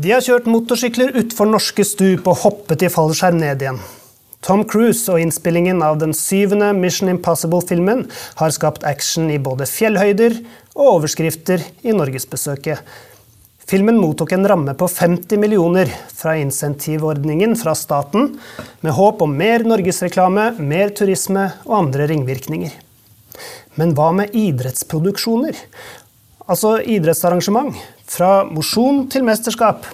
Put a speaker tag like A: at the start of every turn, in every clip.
A: De har kjørt motorsykler utfor norske stup og hoppet i fallskjerm ned igjen. Tom Cruise og innspillingen av den syvende Mission Impossible-filmen har skapt action i både fjellhøyder og overskrifter i norgesbesøket. Filmen mottok en ramme på 50 millioner fra insentivordningen fra staten, med håp om mer norgesreklame, mer turisme og andre ringvirkninger. Men hva med idrettsproduksjoner? Altså idrettsarrangement. Fra mosjon til mesterskap.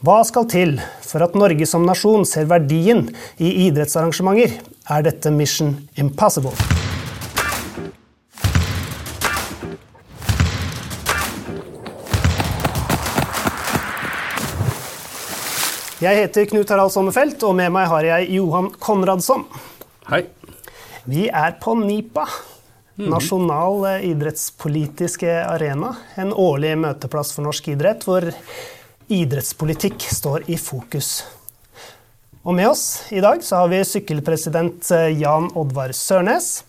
A: Hva skal til for at Norge som nasjon ser verdien i idrettsarrangementer? Er dette Mission Impossible? Jeg heter Knut Harald Sommerfelt, og med meg har jeg Johan Konradsson.
B: Hei.
A: Vi er på NIPA, Nasjonal idrettspolitiske arena. En årlig møteplass for norsk idrett, hvor idrettspolitikk står i fokus. Og med oss i dag så har vi sykkelpresident Jan Oddvar Sørnes.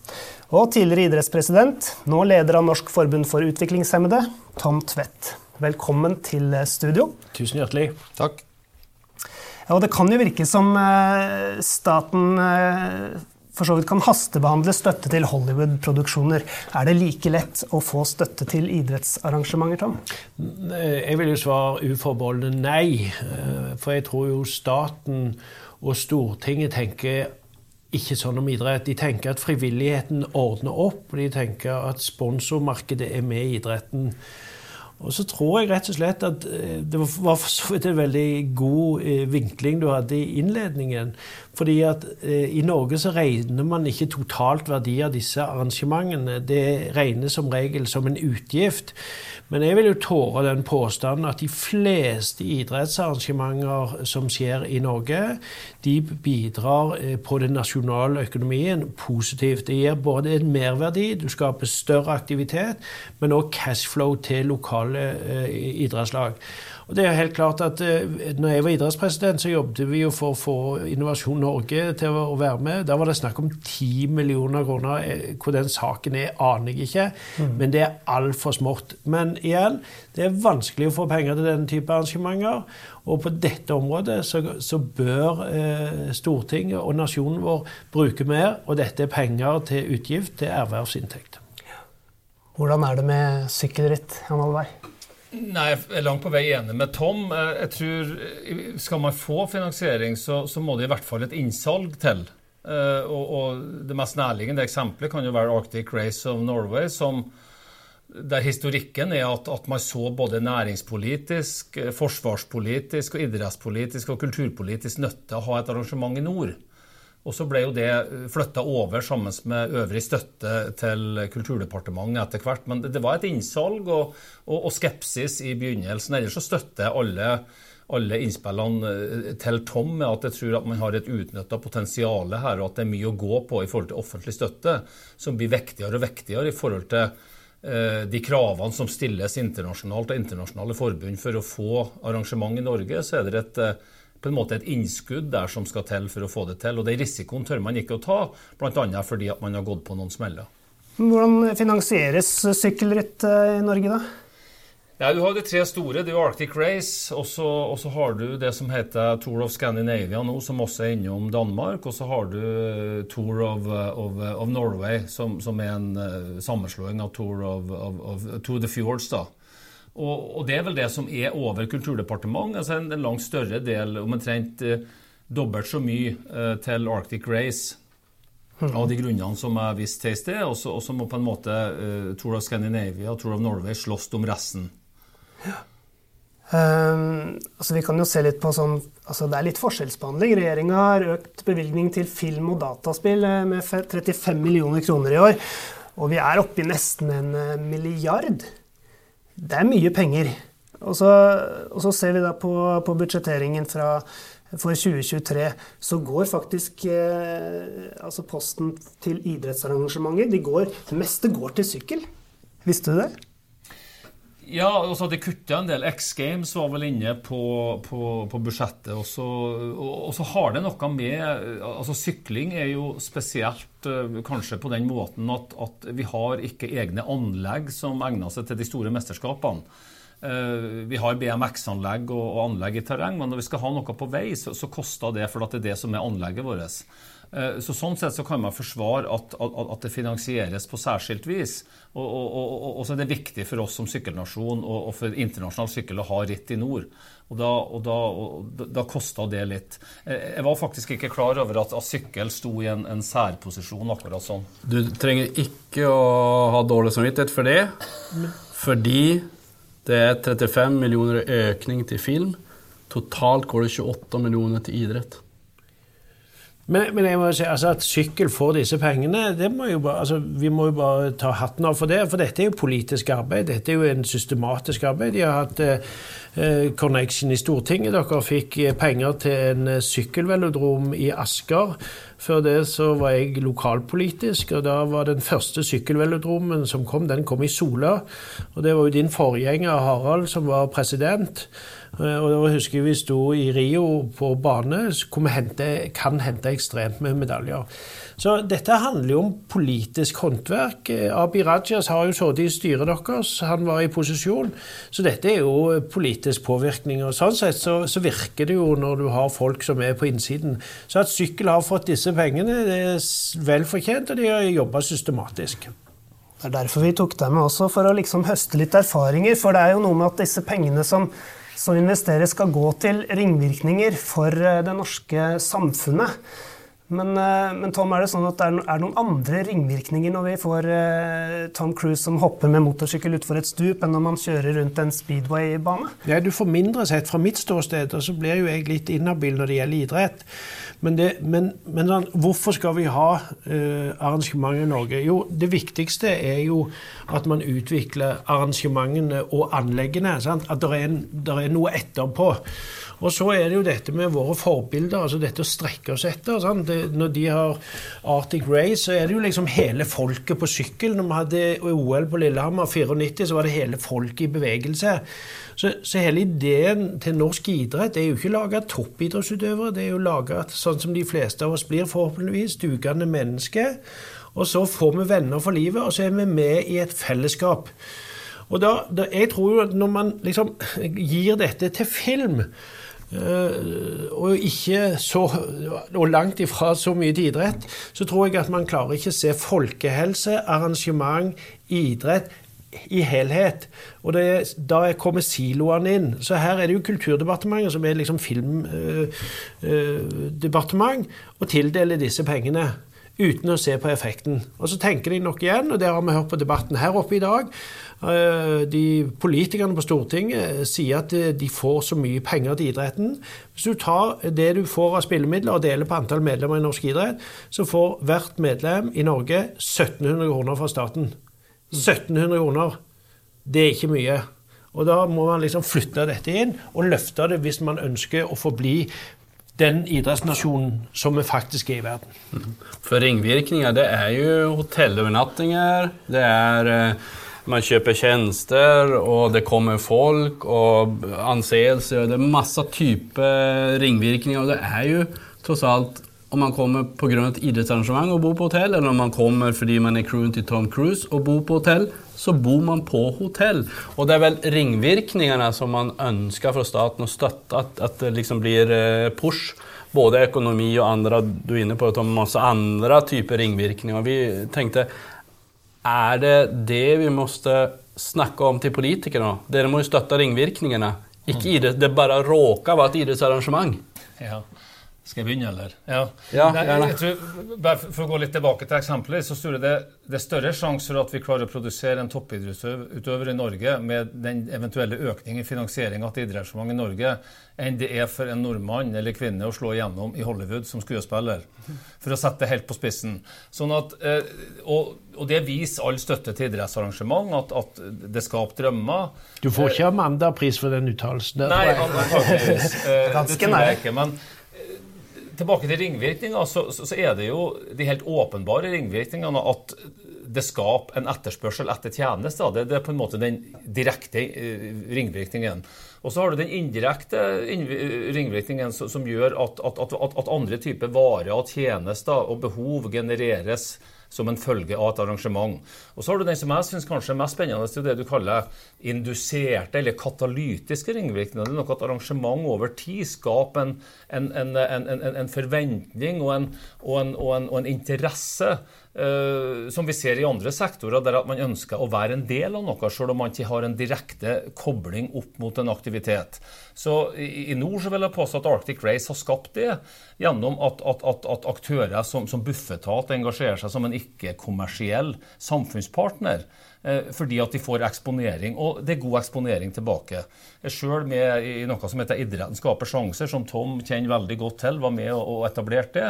A: Og tidligere idrettspresident, nå leder av Norsk forbund for utviklingshemmede, Tom Tvedt. Velkommen til studio.
B: Tusen hjertelig.
C: Takk.
A: Ja, og det kan jo virke som eh, staten eh, for så vidt kan hastebehandle støtte til Hollywood-produksjoner. Er det like lett å få støtte til idrettsarrangementer, Tom?
B: Jeg vil jo svare uforbeholdende nei. Eh, for jeg tror jo staten og Stortinget tenker ikke sånn om idrett. De tenker at frivilligheten ordner opp. De tenker at sponsormarkedet er med i idretten. Og så tror jeg rett og slett at det var for så vidt en veldig god vinkling du hadde i innledningen. Fordi at i Norge så regner man ikke totalt verdi av disse arrangementene. Det regnes som regel som en utgift. Men jeg vil jo tåre den påstanden at de fleste idrettsarrangementer som skjer i Norge, de bidrar på den nasjonale økonomien positivt. Det gir både en merverdi, du skaper større aktivitet, men også cashflow til lokale idrettslag. Og det er helt klart at når jeg var idrettspresident, så jobbet vi jo for å få Innovasjon Norge til å være med. Da var det snakk om 10 millioner kroner. Hvor den saken er, aner jeg ikke. Mm. Men det er altfor smått. Men igjen, det er vanskelig å få penger til denne type arrangementer. Og på dette området så, så bør eh, Stortinget og nasjonen vår bruke mer. Og dette er penger til utgift til ervervsinntekt.
A: Hvordan er det med sykkelritt, Jan Alvei?
C: Nei, Jeg er langt på vei enig med Tom. Jeg tror Skal man få finansiering, så, så må det i hvert fall et innsalg til. Og, og Det mest nærliggende eksempelet kan jo være Arctic Race of Norway, som, der historikken er at, at man så både næringspolitisk, forsvarspolitisk, og idrettspolitisk og kulturpolitisk nødt til å ha et arrangement i nord. Og så ble jo det flytta over sammen med øvrig støtte til Kulturdepartementet etter hvert. Men det var et innsalg og, og, og skepsis i begynnelsen. Ellers så støtter jeg alle, alle innspillene til Tom med at jeg tror at man har et utnytta potensial her, og at det er mye å gå på i forhold til offentlig støtte, som blir viktigere og viktigere i forhold til eh, de kravene som stilles internasjonalt av internasjonale forbund for å få arrangement i Norge. så er det et på en måte et innskudd der som skal til for å få det til. Og Den risikoen tør man ikke å ta, bl.a. fordi at man har gått på noen smeller.
A: Hvordan finansieres sykkelritt i Norge, da?
C: Ja, du har de tre store. Det er jo Arctic Race, og så har du det som heter Tour of Scandinavia nå, som også er innom Danmark. Og så har du Tour of, of, of Norway, som, som, er en uh, sammenslåing av Tour of, of Tour de Fjords. da. Og, og, det er vel det som er over Kulturdepartementet. altså En, en langt større del, omtrent eh, dobbelt så mye eh, til Arctic Race. Mm. Av de grunnene som jeg viste til i sted. Og så må på en måte eh, Tour of Scandinavia og Tour of Norway slåss om resten.
A: Ja. Um, altså vi kan jo se litt på sånn, altså Det er litt forskjellsbehandling. Regjeringa har økt bevilgning til film og dataspill med 35 millioner kroner i år. Og vi er oppe i nesten en milliard. Det er mye penger. Og så, og så ser vi da på, på budsjetteringen fra, for 2023, så går faktisk eh, altså posten til idrettsarrangementer de går, Det meste går til sykkel. Visste du det?
C: Ja, altså de kutta en del. X Games var vel inne på, på, på budsjettet. Og så, og, og så, har det noe med altså Sykling er jo spesielt kanskje på den måten at, at vi har ikke egne anlegg som egner seg til de store mesterskapene. Vi har BMX-anlegg og, anlegg i terreng, men når vi skal ha noe på vei, så, så koster det, for det er det som er anlegget vårt. Så Sånn sett så kan man forsvare at, at, at det finansieres på særskilt vis. Og, og, og, og, så er det viktig for oss som sykkelnasjon og, for internasjonal sykkel å ha ritt i nord. Og da, og da, da kosta det litt. Eh, jeg var faktisk ikke klar over at, at sykkel sto i en, en, særposisjon akkurat sånn.
D: Du trenger ikke å ha dårlig samvittighet for det, fordi det er 35 millioner økning til film. Totalt går det 28 millioner til idrett.
B: Men, men, jeg må si, altså at sykkel får disse pengene, det må jo bare, altså, vi må jo bare ta hatten av for det. For dette er jo politisk arbeid. Dette er jo en systematisk arbeid. De har hatt eh, connection i Stortinget. Dere fikk eh, penger til en eh, sykkelvelodrom i Asker. Før det så var jeg lokalpolitisk, og da var den første sykkelvelodromen som kom, den kom i Sola. Og det var jo din forgjenger Harald som var president. Eh, og da husker jeg vi sto i Rio på bane, hvor vi hente, kan hente ekstremt med medaljer. Så dette handler jo om politisk håndverk. Abi Rajas har jo sittet i styret deres, han var i posisjon. Så dette er jo politisk påvirkning. Og sånn sett så, så, virker det jo når du har folk som er på innsiden. Så at Sykkel har fått disse pengene, det er vel fortjent, og de har jobba systematisk.
A: Det er derfor vi tok dem med også, for å liksom høste litt erfaringer. For det er jo noe med at disse pengene som som investeres, skal gå til ringvirkninger for eh, det norske samfunnet. Men, eh, men, Tom, er det sånn at det er, noen andre ringvirkninger når vi får eh, Tom Cruise som hopper med motorsykkel utfor et stup, enn når man kjører rundt en speedway-bane?
B: Ja, du får mindre sett fra mitt ståsted, og så blir jo jeg litt inhabil når det gjelder idrett. Men, det, men, men sånn, hvorfor skal vi ha uh, arrangement i Norge? Jo, det viktigste er jo at man utvikler arrangementene og anleggene. Sant? At det er, er, noe etterpå. Og så er det jo dette med våre forbilder, altså dette å strekke oss etter. Det, når de har Arctic Race, så er det jo liksom hele folket på sykkel. Når vi hadde OL på Lillehammer 94, så var det hele folket i bevegelse. Så, så, hele ideen til norsk idrett er jo ikke laga toppidrettsutøvere. Det er jo laga sånn som de fleste av oss blir, forhåpentligvis, dugende mennesker. Og så får vi venner for livet, og så er vi med i et fellesskap. Og da, da jeg tror jo at når man liksom gir dette til film, og ikke så og langt ifra så mye til idrett, så tror jeg at man klarer ikke å se folkehelse, arrangement, idrett i helhet. Og det, da kommer siloene inn. Så her er det jo Kulturdepartementet som er liksom filmdepartement, øh, øh, og tildeler disse pengene uten å se på effekten. Og så tenker de nok igjen, og det har vi hørt på debatten her oppe i dag, de politikerne på Stortinget sier at de får så mye penger til idretten. Hvis du tar det du får av spillemidler og deler på antall medlemmer i norsk idrett, så får hvert medlem i Norge 1700 kroner fra staten. 1700 kroner, det er ikke mye. Og da må man liksom flytte dette inn og løfte det hvis man ønsker å forbli den idrettsnasjonen som vi faktisk er i verden.
D: Mhm. For ringvirkninger, det er jo hotellovernattinger, det er eh, man kjøper tjenester, og det kommer folk, og anseelse Det er masse typer ringvirkninger, og det er jo tross alt om man kommer pga. et idrettsarrangement og bor på hotell, eller om man kommer fordi man er crewen til Tom Cruise og bor på hotell, så bor man på hotell. Og det er vel ringvirkningene som man ønsker fra staten å støtte, at, at det liksom blir eh, push. Både økonomi og andre, du er inne på Tom, masse andre typer ringvirkninger. Vi tenkte er det det vi måste snakke om til politikerne? Dere må jo støtte ringvirkningene. Ikke mm. idrett, det bare råker være et idrettsarrangement.
C: Ja. Skal jeg begynne, eller?
D: Ja. ja
C: Nei, jeg tror, for å gå litt tilbake til eksempelet, så tror jeg det, det er større sjanse for at vi klarer å produsere en toppidrettsutøver i Norge med den eventuelle økningen i finansiering av et idrettsarrangement i Norge, enn det er for en nordmann eller kvinne å slå igjennom i Hollywood som skuespiller. For å sette det helt på spissen. Sånn at, eh, og, og det viser all støtte til idrettsarrangement, at, at det skaper drømmer.
B: Du får ikke Amanda-pris for den uttalelsen?
C: Nei, antakeligvis. Eh, det tror jeg ikke. men tilbake til ringvirkninger, så, så, så, er det jo de helt åpenbare ringvirkningene at det skaper en etterspørsel etter tjenester. Det, det, er på en måte den direkte eh, ringvirkningen. Og så har du den indirekte ringvirkningen som, som gjør at, at, at, at, andre typer varer og tjenester og behov genereres som en følge av et arrangement. Og så har du den som jeg syns kanskje er mest spennende, det er det du kaller induserte eller katalytiske ringvirkninger. Det er noe at arrangement over tid skaper en, en, en, en forventning og, og, og, og en, interesse som vi ser i andre sektorer, der at man ønsker å være en del av noe, selv om man ikke har en direkte kobling opp mot en aktivitet. Så i, nord så vil jeg påstå at Arctic Race har skapt det gjennom at, at, at, at aktører som, som Bufetat engasjerer seg som en ikke-kommersiell samfunnspartner. Uh, fordi at de får eksponering, og det er god eksponering tilbake. Sjøl med i noe som heter Idretten skaper sjanser, som Tom kjenner veldig godt til, var med og etablerte det.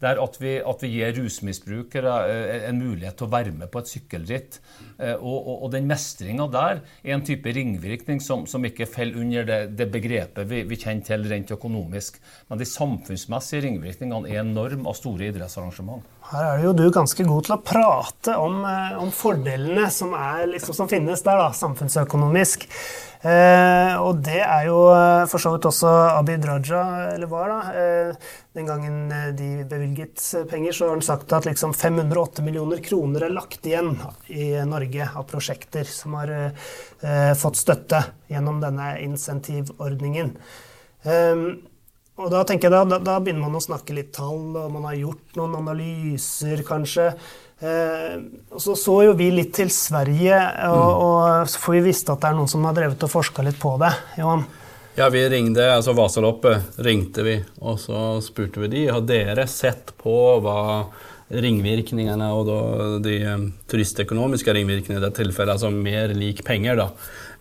C: Det er at vi, at vi gir rusmisbrukere eh, en mulighet til å være med på et sykkelritt. Eh, og, og, og den mestringa der er en type ringvirkning som, som ikke faller under det, det begrepet vi, vi, kjenner til rent økonomisk. Men de samfunnsmessige ringvirkningene er enorm av store idrettsarrangement.
A: Her er jo du ganske god til å prate om, eh, om fordelene som, liksom, som, finnes der, da, samfunnsøkonomisk. Eh, og det er jo eh, for så vidt også Abid Raja, eller var, da. Eh, den gangen eh, de bevilget penger, så har han sagt at liksom 508 millioner kroner er lagt igjen i Norge av prosjekter som har eh, fått støtte gjennom denne insentivordningen. Eh, og da tenker jeg da, da, da, begynner man å snakke litt tall, og man har gjort noen analyser, kanskje. Eh, og så så jo vi litt til Sverige, og, mm. og for vi visste at det er noen som har drevet og forska litt på det. Johan?
D: Ja, vi ringte, altså Vasaloppet ringte vi, og så spurte vi de, har dere sett på hva ringvirkningene og de um, turistøkonomiske ringvirkningene i det tilfellet, altså mer lik penger, da.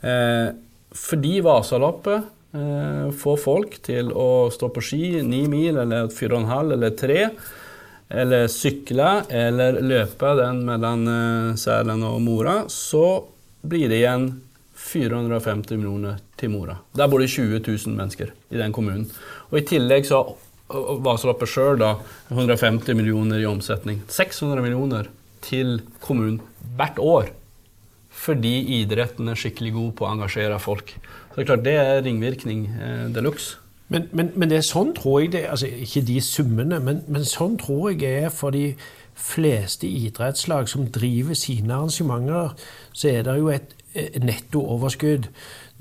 D: Eh, fordi Vasaloppet eh, får folk til å stå på ski ni mil eller fire og en halv eller tre eller sykle eller løpe den mellom eh, Sælen og Mora, så blir det igjen 450 millioner til Mora. Der bor det 20 000 mennesker i den kommunen. Og I tillegg så Vasaloppet sjøl da. 150 millioner i omsetning. 600 millioner til kommunen hvert år. Fordi idretten er skikkelig god på å engasjere folk. Så det er klart det er ringvirkning eh, de luxe.
B: Men, men, men, det er sånn tror jeg det altså Ikke de summene, men, men sånn tror jeg er for de fleste idrettslag som driver sine arrangementer, så er det jo et nettooverskudd.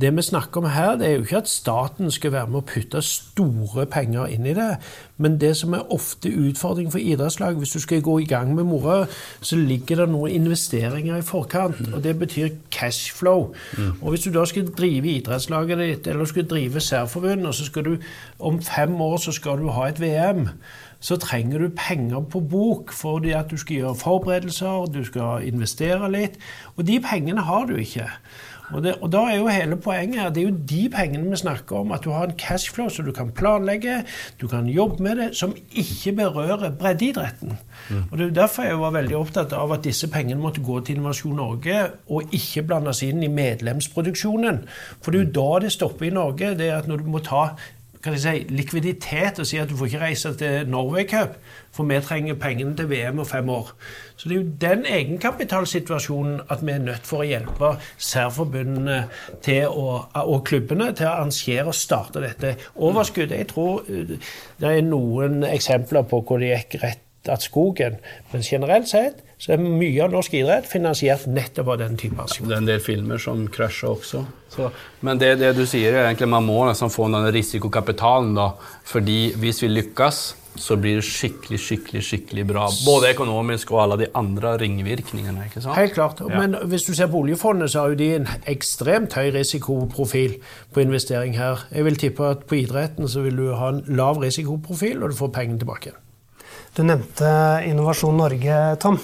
B: Det vi snakker om her, det er jo ikke at staten skal være med å putte store penger inn i det, men det som er ofte utfordring for idrettslag, hvis du skal gå i gang med moro, så ligger det noen investeringer i forkant, og det betyr cashflow. Mm. Og hvis du da skal drive idrettslaget ditt, eller skal drive særforbund, og så skal du om fem år så skal du ha et VM så trenger du penger på bok fordi at du skal gjøre forberedelser, du skal investere litt. Og de pengene har du ikke. Og, det, og, da er jo hele poenget her, det er jo de pengene vi snakker om. At du har en cashflow som du kan planlegge, du kan jobbe med det, som ikke berører breddeidretten. Mm. Og Det er derfor jeg var veldig opptatt av at disse pengene måtte gå til Innovasjon Norge, og ikke blandes inn i medlemsproduksjonen. For det er jo da det stopper i Norge. det er at Når du må ta kan jeg si, likviditet og si at du får ikke reise til Norway Cup, for vi trenger pengene til VM om fem år. Så det er jo den egenkapitalsituasjonen at vi er nødt for å hjelpe særforbundene å, og klubbene til å arrangere og starte dette overskuddet. Jeg tror eh, det er noen eksempler på hvor det gikk rett at skogen, men generelt sett så er mye av norsk idrett finansiert nettopp av den type aksjoner.
D: Det er en del filmer som krasjer også. Så, men det, det, du sier, er egentlig man må liksom få den risikokapitalen. da, fordi hvis vi lykkes, så blir det skikkelig skikkelig, skikkelig bra. Både økonomisk og alle de andre ringvirkningene. ikke sant?
B: Helt klart. Ja. Men hvis du ser på oljefondet, så har jo de en ekstremt høy risikoprofil på investering her. Jeg vil tippe at på idretten så vil du ha en lav risikoprofil, og du får pengene tilbake.
A: Du nevnte Innovasjon Norge, Tom.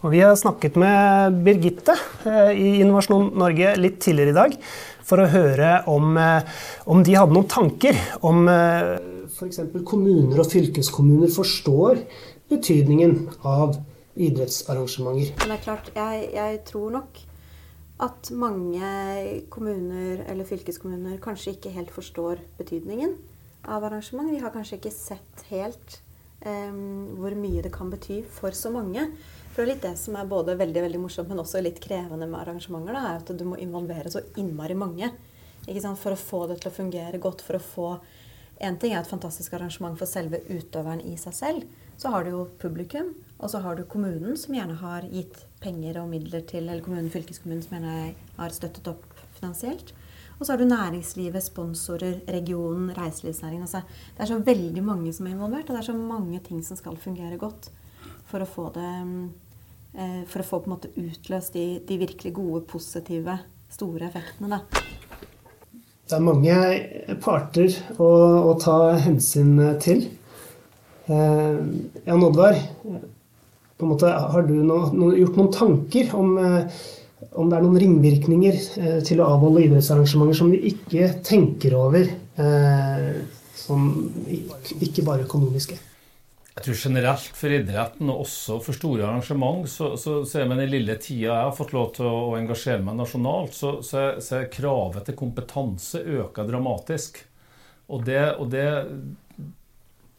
A: Og vi har snakket med Birgitte eh, i Innovasjon Norge litt tidligere i dag for å høre om, eh, om de hadde noen tanker om f.eks. Eh, kommuner og fylkeskommuner forstår betydningen av idrettsarrangementer.
E: Men det er klart, jeg, jeg tror nok at mange kommuner eller fylkeskommuner kanskje ikke helt forstår betydningen av arrangement. Vi har kanskje ikke sett helt hvor mye det kan bety for så mange. For det er litt det som er både veldig veldig morsomt, men også litt krevende med arrangementer, da, er at du må involvere så innmari mange for å få det til å fungere godt. for å få en ting er et fantastisk arrangement for selve utøveren i seg selv. så har du jo publikum, og så har du kommunen, som gjerne har gitt penger og midler til Eller kommunen, fylkeskommunen, som gjerne har støttet opp finansielt. Og så har du næringslivet, sponsorer, regionen, reiselivsnæringen. Altså, det er så veldig mange som er involvert, og det er så mange ting som skal fungere godt for å få det eh, For å få på en måte utløst de, de virkelig gode, positive, store effektene. da.
A: Det er mange parter å, å ta hensyn til. Eh, Jan Oddvar, på en måte, har du no, no, gjort noen tanker om, eh, om det er noen ringvirkninger eh, til å avholde idrettsarrangementer som vi ikke tenker over, eh, som ikke bare økonomiske?
C: Jeg tror generelt for idretten, og også for store arrangement, så, så, så er med den lille tida jeg har fått lov til å, å engasjere meg nasjonalt, så, så, så er kravet til kompetanse øker dramatisk. Og det, og det,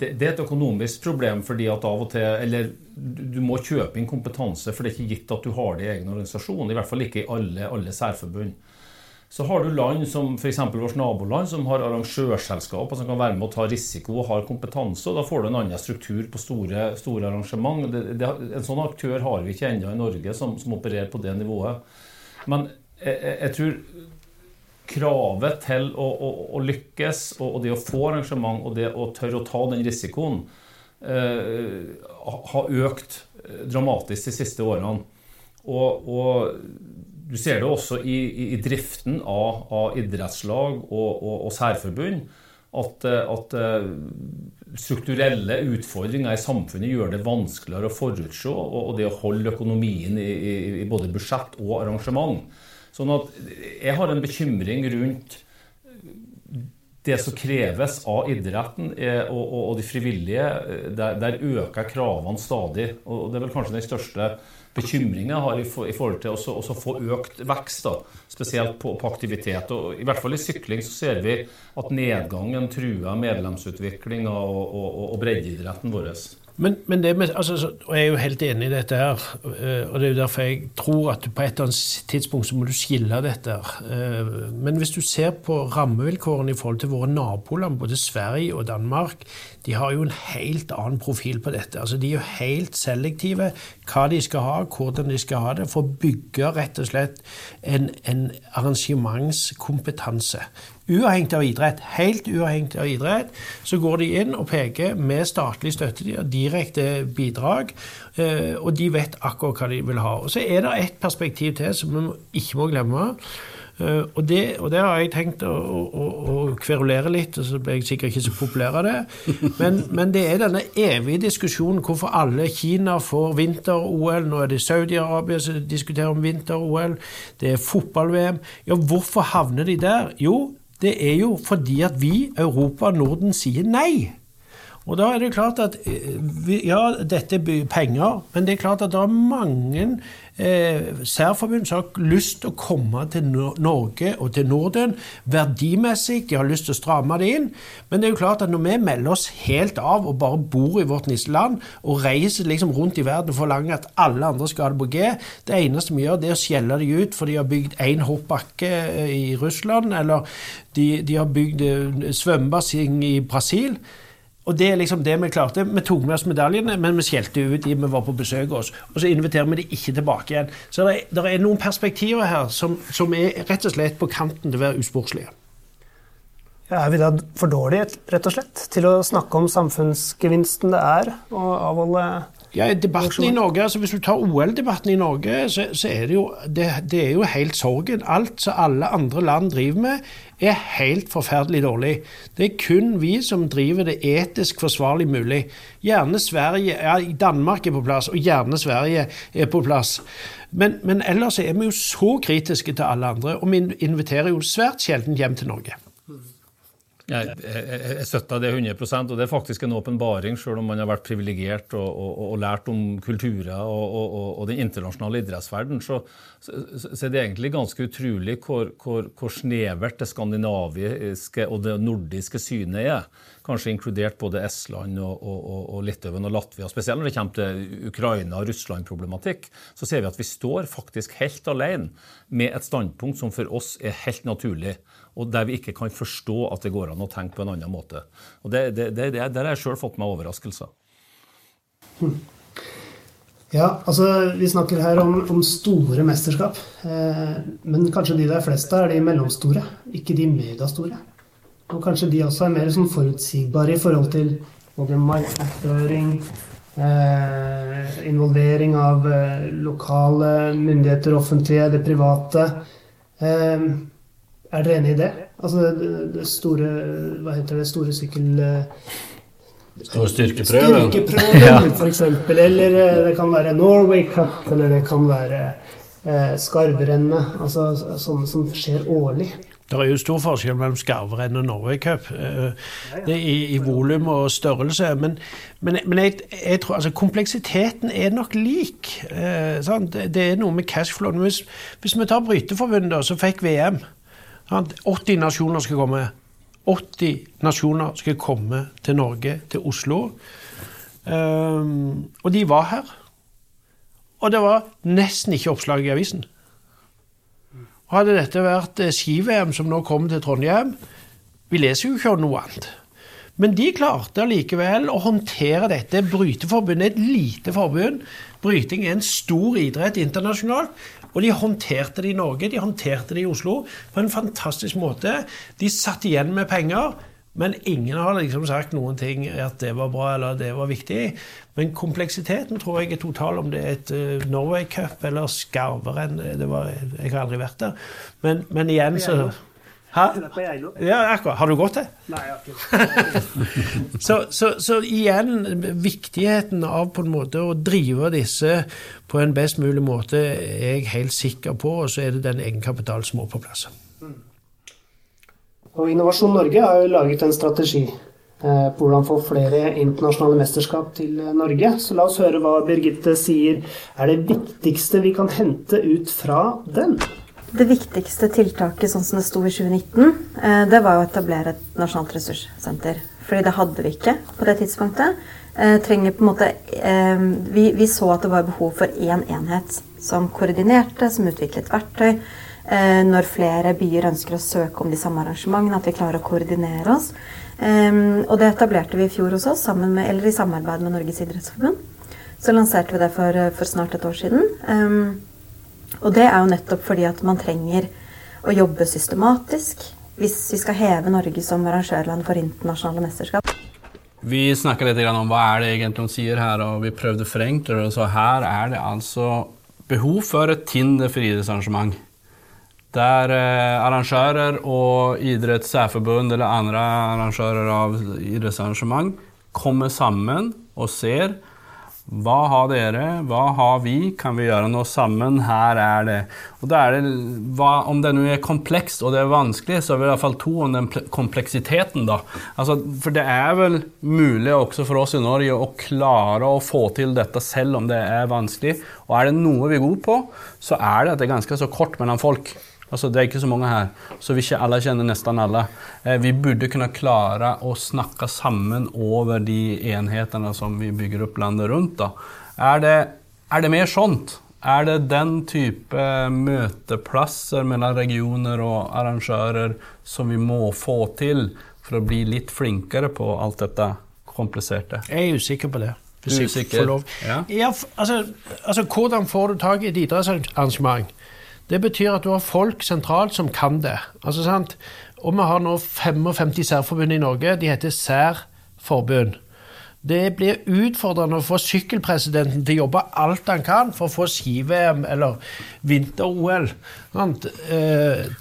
C: det, er et økonomisk problem fordi at av og til Eller du må kjøpe inn kompetanse, for det er ikke gitt at du har det i egen organisasjon. I hvert fall ikke i alle, alle særforbund. Så har du land som f.eks. vårt naboland, som har arrangørselskap og som kan være med å ta risiko og har kompetanse. og Da får du en annen struktur på store, store arrangement. Det, det, en sånn aktør har vi ikke ennå i Norge som, som, opererer på det nivået. Men jeg, jeg tror kravet til å, å, å lykkes og, og, det å få arrangement og det å tørre å ta den risikoen eh, har økt dramatisk de siste årene. Og, og du ser det også i, i, i driften av, av idrettslag og, og, særforbund. At, at, eh, strukturelle utfordringer i samfunnet gjør det vanskeligere å forutse og, og det å holde økonomien i, i, både budsjett og arrangement. Sånn at jeg har en bekymring rundt det som kreves av idretten eh, og, de frivillige. Der, øker kravene stadig. Og det er vel kanskje den største bekymringen jeg har i, for, i, forhold til å få økt vekst, da, spesielt på, på, aktivitet. Og I hvert fall i sykling så ser vi at nedgangen truer medlemsutviklinga og, og, og breddeidretten vår.
B: Men, men det med, altså, og jeg er jo helt enig i dette her. Eh, og det er jo derfor jeg tror at på et eller annet tidspunkt så må du skille dette. her. Eh, men hvis du ser på rammevilkårene i forhold til våre naboland, både Sverige og Danmark, de har jo en helt annen profil på dette. Altså, de er jo helt selektive hva de skal ha, hvordan de skal ha det, for å bygge rett og slett en, en arrangementskompetanse. Uavhengig av idrett, helt uavhengig av idrett, så går de inn og peker med statlig støtte. og direkte bidrag, eh, og de vet akkurat hva de vil ha. Og Så er det et perspektiv til som vi ikke må glemme. Uh, og, det, og, det, har jeg tenkt å, å, å, kverulere litt, og så ble jeg sikkert ikke så populær av det. Men, men, det er denne evige diskusjonen hvorfor alle Kina får vinter-OL. Nå er det Saudi-Arabia som diskuterer om vinter-OL. Det er fotball-VM. Ja, hvorfor havner de der? Jo, det er jo fordi at vi, Europa og Norden, sier nei. Og da er det klart at eh, Ja, dette er penger, men det er klart at det er mange eh, særforbund som har lyst til å komme til Norge og til Norden verdimessig. De har lyst til å stramme det inn. Men det er jo klart at når vi melder oss helt av og bare bor i vårt nisseland og reiser liksom rundt i verden og forlanger at alle andre skal ha det på G, det eneste vi gjør, det er å skjelle de ut for de har bygd én hoppbakke eh, i Russland, eller de, de har bygd eh, svømmebasseng i Brasil. Og det er liksom det vi klarte. Vi tok med oss medaljene, men vi skjelte ut de vi var på besøk hos. Og så inviterer vi de ikke tilbake igjen. Så det det er noen perspektiver her som, som, er rett og slett på kanten til å være usportslige.
A: Ja, er vi da for dårlige rett og slett, til å snakke om samfunnsgevinsten det er å avholde
B: ja, debatten i Norge, altså Hvis du tar OL-debatten i Norge, så, så, er det jo det, det, er jo helt sorgen. Alt som alle andre land driver med, er helt forferdelig dårlig. Det er kun vi som driver det etisk forsvarlig mulig. Gjerne Sverige, ja, Danmark er på plass, og gjerne Sverige er på plass. Men, men ellers er vi jo så kritiske til alle andre, og vi inviterer jo svært sjelden hjem til Norge.
C: Jeg, jeg, jeg støtter det 100% og det er faktisk en åpenbaring, selv om man har vært privilegert og, og, og, lært om kulturer og, og den internasjonale idrettsverdenen, så, så, så, er det egentlig ganske utrolig hvor, hvor, hvor, snevert det skandinaviske og det nordiske synet er. Kanskje inkludert både Estland og, Litauen og Latvia. Spesielt når det kommer til Ukraina- og Russland-problematikk, så ser vi at vi står faktisk helt alene med et standpunkt som for oss er helt naturlig og der vi ikke kan forstå at det går an å tenke på en annen måte. Og det, det, det, Der har jeg sjøl fått meg overraskelser.
A: Ja, altså vi snakker her om, om store mesterskap. Eh, men kanskje de der fleste er de mellomstore, ikke de megastore. Og kanskje de også er mer sånn forutsigbare i forhold til både markedsføring, eh, involvering av eh, lokale myndigheter, offentlige, det private. Eh, er dere enig i det? Altså det, det store Hva heter det? Store sykkel... Eh,
D: Store styrkeprøven.
A: Styrkeprøven, ja. eksempel. Eller eh, det kan være Norway Cup, eller det kan være eh, skarvrennet. Altså sånne som skjer årlig.
B: Det er jo stor forskjell mellom skarvrenn og Norway Cup det i, i volum og størrelse. Men, men, men jeg, jeg, tror altså kompleksiteten er nok lik. Eh, det, det, er noe med cashflow. Hvis, hvis vi tar Bryteforbundet, så fikk VM. Sant? 80 nasjoner skal komme. 80 nasjoner skal komme til Norge, til Oslo. Um, og de var her. Og det var nesten ikke oppslag i avisen. Og hadde dette vært eh, ski-VM som nå kommer til Trondheim Vi leser jo ikke om noe annet. Men de klarte allikevel å håndtere dette. Bryteforbundet er et lite forbund. Bryting er en stor idrett internasjonalt. Og de håndterte det i Norge, de håndterte det i Oslo på en fantastisk måte. De satt igjen med penger. Men ingen har liksom sagt noen ting at det var bra eller det var viktig. Men kompleksiteten tror jeg er total, om det er et uh, Norway Cup eller skarverenn. Jeg har aldri vært der. Men, men igjen så Hæ? Ja, akkurat. Har du gått det?
A: Nei, jeg har
B: ikke så, så, så, igjen, viktigheten av på en måte å drive disse på en best mulig måte er jeg helt sikker på, og så er det den egenkapitalen som må på plass. Mm.
A: Og Innovasjon Norge har jo laget en strategi eh, på hvordan få flere internasjonale mesterskap til eh, Norge. Så la oss høre hva Birgitte sier er det viktigste vi kan hente ut fra den.
E: Det viktigste tiltaket sånn som det sto i 2019, eh, det var å etablere et nasjonalt ressurssenter. Fordi det hadde vi ikke på det tidspunktet. Eh, måte, eh, vi, vi, så at det var behov for én enhet som koordinerte, som utviklet verktøy. Når flere byer ønsker å søke om de samme arrangementene, at vi klarer å koordinere oss. Og det etablerte vi i fjor hos oss, med, eller i samarbeid med Norges idrettsforbund. Så lanserte vi det for, for snart et år siden. Og det er jo nettopp fordi at man trenger å jobbe systematisk hvis vi skal heve Norge som arrangørland for internasjonale mesterskap.
D: Vi snakka litt om hva er det egentlig hun sier her, og vi prøvde å forenkle det. Så her er det altså behov for et Tinder for idrettsarrangement. Der eh, arrangører og idrettssærforbund eller andre arrangører av idrettsarrangement kommer sammen og ser hva har dere? Hva har vi? Kan vi gjøre noe sammen? Her er det. Og da er det hva, Om det nå er komplekst og det er vanskelig, så er vi i hvert fall to om den kompleksiteten. da. Altså, for det er vel mulig også for oss i Norge å klare å få til dette selv om det er vanskelig. Og er det noe vi er gode på, så er det at det er ganske så kort mellom folk. Altså, det er ikke så mange her, så vi ikke alle kjenner nesten alle. Eh, vi burde kunne klare å snakke sammen over de enhetene som vi bygger opp landet rundt. Da. Er, det, er det mer sånt? Er det den type møteplasser mellom regioner og arrangører som vi må få til for å bli litt flinkere på alt dette kompliserte?
B: Jeg er usikker på det.
D: Hvis jeg får lov.
B: Ja. Ja, altså, altså, hvordan får du tak i et idrettsarrangement? Det betyr at du har folk sentralt som kan det. Altså, sant? Og vi har nå 55 særforbund i Norge. De heter særforbund. Det blir utfordrende å få sykkelpresidenten til å jobbe alt han kan for å få ski-VM eller vinter-OL.
D: Eh,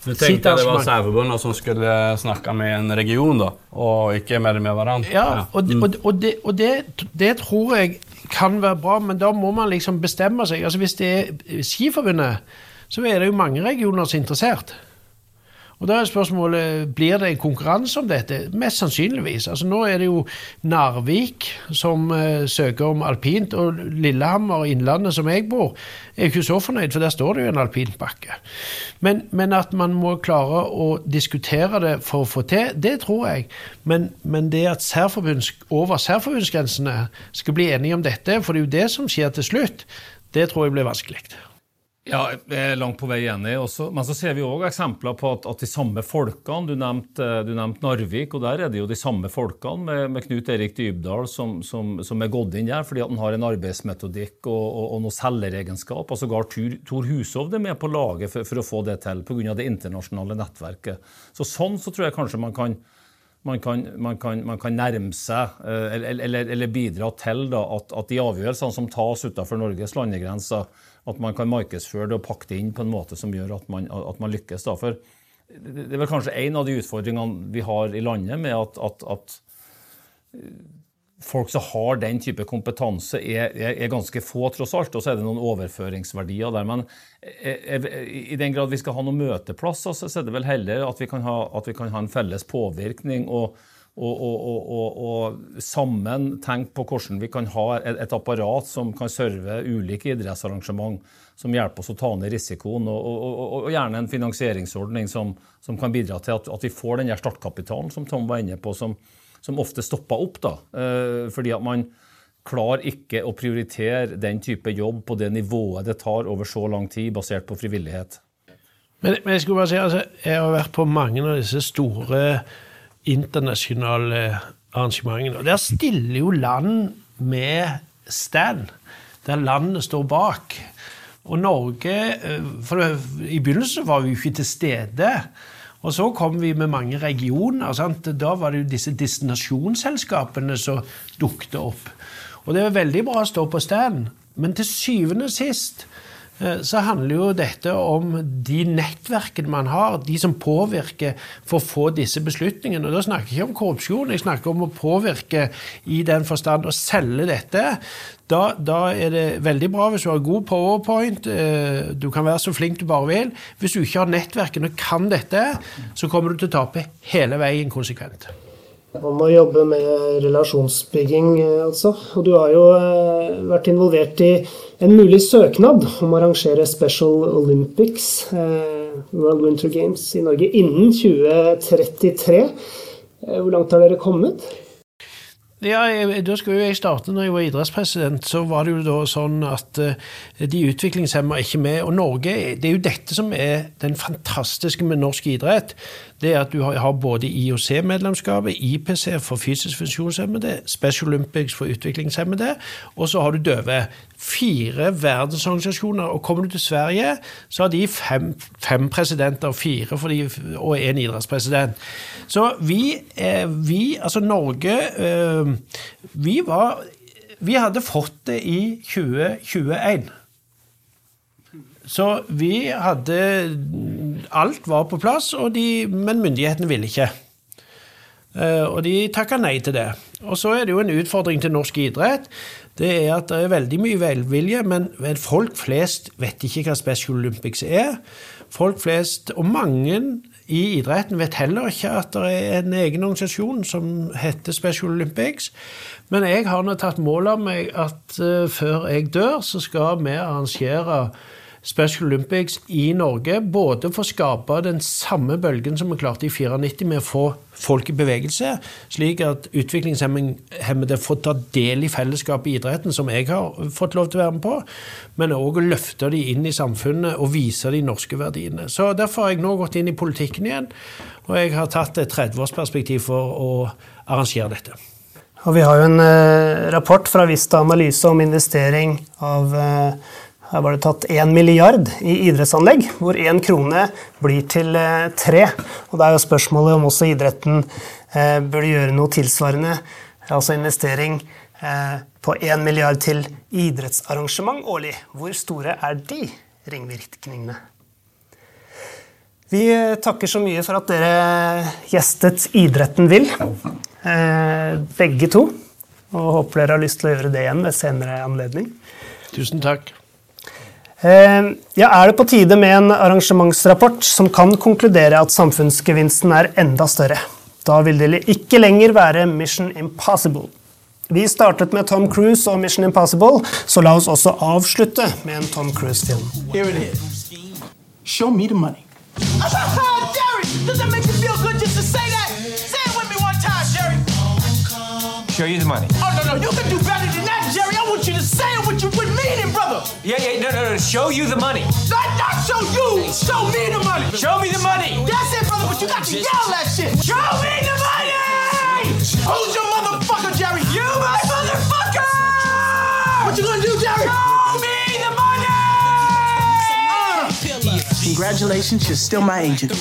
D: du tenkte det var særforbundene som skulle snakke med en region, da, og ikke med, med hverandre?
B: Ja, og, og, og, det, og det, det, tror jeg kan være bra, men da må man liksom bestemme seg. Altså Hvis det er Skiforbundet så er det jo mange regioner som er interessert. Og da er spørsmålet blir det en konkurranse om dette. Mest sannsynligvis. Altså Nå er det jo Narvik som uh, søker om alpint, og Lillehammer og Innlandet, som jeg bor, er ikke så fornøyd, for der står det jo en alpintbakke. Men, men, at man må klare å diskutere det for å få til, det tror jeg. Men, men det at over særforbundsgrensene skal bli enige om dette, for det er jo det som skjer til slutt, det tror jeg blir vanskelig.
C: Ja, jeg er langt på vei enig. Også. Men så ser vi òg eksempler på at, at, de samme folkene Du nevnte, du nevnte, Narvik, og der er det jo de samme folkene med, med Knut Erik Dybdahl som, som, som, er gått inn der fordi at han har en arbeidsmetodikk og, og, og noe selgeregenskap. Og sågar Tor, Hushovd er med på laget for, for, å få det til pga. det internasjonale nettverket. Så Sånn så tror jeg kanskje man kan man kan, man, kan, man kan, nærme seg eh, eller, eller, eller bidra til da, at, at, de avgjørelsene som tas utenfor Norges landegrenser, at man kan markedsføre det og pakke det inn på en måte som gjør at man, at man lykkes. Da. For det er vel kanskje en av de utfordringene vi har i landet med at, at, at eh, folk som har den type kompetanse, er, er, er, ganske få, tross alt. Og så er det noen overføringsverdier der. Men er, eh, i den grad vi skal ha noen møteplasser, så er det vel heller at vi kan ha, vi kan ha en felles påvirkning. og og, og, og, og, sammen tenke på hvordan vi kan ha et, apparat som kan serve ulike idrettsarrangement, som hjelper oss å ta ned risikoen, og, gjerne en finansieringsordning som, som kan bidra til at, at, vi får den startkapitalen som Tom var inne på, som, som ofte stopper opp. da, eh, fordi at man klarer ikke å prioritere den type jobb på det nivået det tar over så lang tid, basert på frivillighet.
B: Men, men jeg skulle bare si, altså, jeg har vært på mange av disse store internasjonale arrangementene. Og der stiller jo land med stand, der landet står bak. Og Norge eh, for I begynnelsen var vi jo ikke til stede. Og så kom vi med mange regioner. Sant? Da var det jo disse destinasjonsselskapene som dukket opp. Og det er veldig bra å stå på stand, men til syvende og sist så handler jo dette om de nettverkene man har, de som påvirker for å få disse beslutningene. Og Da snakker jeg ikke om korrupsjon, jeg snakker om å påvirke i den forstand å selge dette. Da, da, er det veldig bra hvis du har god powerpoint, eh, du kan være så flink du bare vil. Hvis du ikke har nettverkene og kan dette, så kommer du til å tape hele veien konsekvent.
A: Man må jobbe med relasjonsbygging, eh, altså. Og du har jo vært involvert i en mulig søknad om å arrangere Special Olympics, eh, World Winter Games, i Norge innen 2033. Eh, hvor langt har dere kommet?
B: Ja, da skulle jeg starte når jeg var idrettspresident. Så var det jo da sånn at de utviklingshemma er ikke med. Og Norge, det er jo dette som er den fantastiske med norsk idrett det er at du har både IOC-medlemskapet, IPC for fysisk funksjonshemmede, Special Olympics for utviklingshemmede, og så har du døve. Fire verdensorganisasjoner. Og kommer du til Sverige, så har de fem, fem presidenter, fire de, og én idrettspresident. Så vi, eh, vi altså Norge eh, Vi var Vi hadde fått det i 2021. Så vi hadde Alt var på plass, de, men myndighetene ville ikke. Eh, og de takka nei til det. Og så er det jo en utfordring til norsk idrett. Det er at det er veldig mye velvilje, men folk flest vet ikke hva Special Olympics er. Folk flest, og mange i idretten vet heller ikke at det er en egen organisasjon som heter Special Olympics. Men jeg har nå tatt mål av meg at uh, før jeg dør, så skal vi arrangere Special Olympics i Norge. Både for å skape den samme bølgen som vi klarte i 94 med å få folk i bevegelse, slik at utviklingshemmede får ta del i fellesskapet i idretten, som jeg har fått lov til å være med på, men òg å løfte de inn i samfunnet og vise de norske verdiene. Så Derfor har jeg nå gått inn i politikken igjen, og jeg har tatt et 30-årsperspektiv for å arrangere dette.
A: Og Vi har jo en eh, rapport fra Vista Analyse om investering av eh, her var det tatt 1 milliard i idrettsanlegg, hvor én krone blir til eh, tre. Og Det er jo spørsmålet om også idretten eh, burde gjøre noe tilsvarende. Altså investering eh, på 1 milliard til idrettsarrangement årlig. Hvor store er de ringvirkningene? Vi eh, takker så mye for at dere gjestet Idretten vil, eh, begge to. Og håper dere har lyst til å gjøre det igjen ved senere anledning.
B: Tusen takk.
A: Eh, ja, er det på tide med en arrangementsrapport som kan konkludere at samfunnsgevinsten er enda større? Da vil det ikke lenger være Mission Impossible. Vi startet med Tom Cruise og Mission Impossible, så la oss også avslutte med en Tom Cruise-film. Show me the money. Show you the money. Oh, no, no, you can do better than that, Jerry. I want you to
F: say it with, you with meaning, brother.
G: Yeah, yeah, no, no, no. Show you the money.
F: Not, not show you. Show me the money.
G: Show me the money.
F: That's it, brother. But you got to yell that shit.
G: Show me the money.
F: Who's your motherfucker, Jerry?
G: You, my motherfucker.
F: What you gonna do, Jerry?
G: Show me the money.
F: Congratulations, you're still my agent.